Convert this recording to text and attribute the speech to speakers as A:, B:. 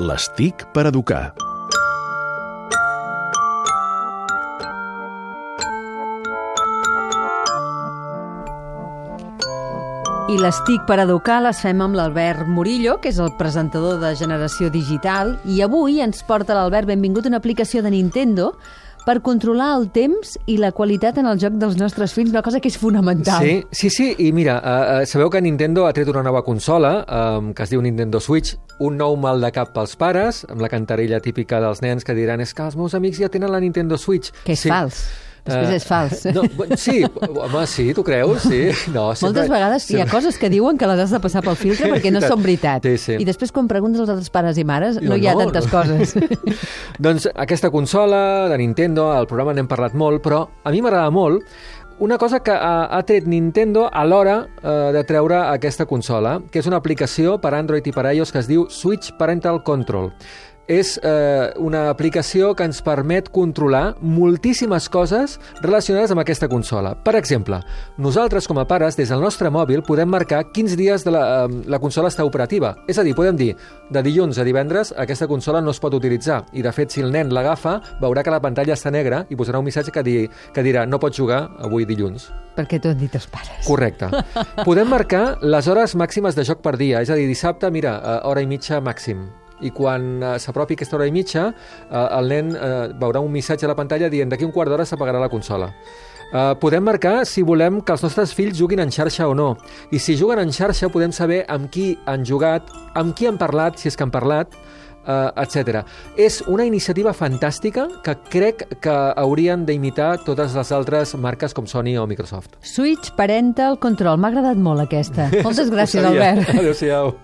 A: Les TIC per educar.
B: I les TIC per educar les fem amb l'Albert Murillo, que és el presentador de Generació Digital, i avui ens porta l'Albert benvingut una aplicació de Nintendo per controlar el temps i la qualitat en el joc dels nostres fills, una cosa que és fonamental.
C: Sí, sí, sí, i mira, uh, sabeu que Nintendo ha tret una nova consola um, que es diu Nintendo Switch, un nou mal de cap pels pares, amb la cantarella típica dels nens que diran és que els meus amics ja tenen la Nintendo Switch.
B: Que és
C: sí.
B: fals. Després uh, és fals.
C: No, sí, home, sí, tu creus? Sí. No,
B: sempre, Moltes vegades sempre... hi ha coses que diuen que les has de passar pel filtre perquè no són veritat.
C: Sí, sí.
B: I després quan preguntes als altres pares i mares no, no hi ha no, tantes no. coses.
C: doncs aquesta consola de Nintendo, al programa n'hem parlat molt, però a mi m'agrada molt una cosa que ha, ha tret Nintendo a l'hora eh, de treure aquesta consola, que és una aplicació per Android i per iOS que es diu Switch Parental Control és eh, una aplicació que ens permet controlar moltíssimes coses relacionades amb aquesta consola. Per exemple, nosaltres com a pares, des del nostre mòbil, podem marcar quins dies de la, eh, la consola està operativa. És a dir, podem dir, de dilluns a divendres aquesta consola no es pot utilitzar. I, de fet, si el nen l'agafa, veurà que la pantalla està negra i posarà un missatge que, di, que dirà no pots jugar avui dilluns.
B: Perquè t'ho han dit els pares.
C: Correcte. Podem marcar les hores màximes de joc per dia. És a dir, dissabte, mira, eh, hora i mitja màxim i quan uh, s'apropi aquesta hora i mitja, uh, el nen uh, veurà un missatge a la pantalla dient d'aquí un quart d'hora s'apagarà la consola. Uh, podem marcar si volem que els nostres fills juguin en xarxa o no. I si juguen en xarxa podem saber amb qui han jugat, amb qui han parlat, si és que han parlat, uh, etc. És una iniciativa fantàstica que crec que haurien d'imitar totes les altres marques com Sony o Microsoft.
B: Switch Parental Control. M'ha agradat molt aquesta. Moltes gràcies, Albert.
C: Adéu-siau.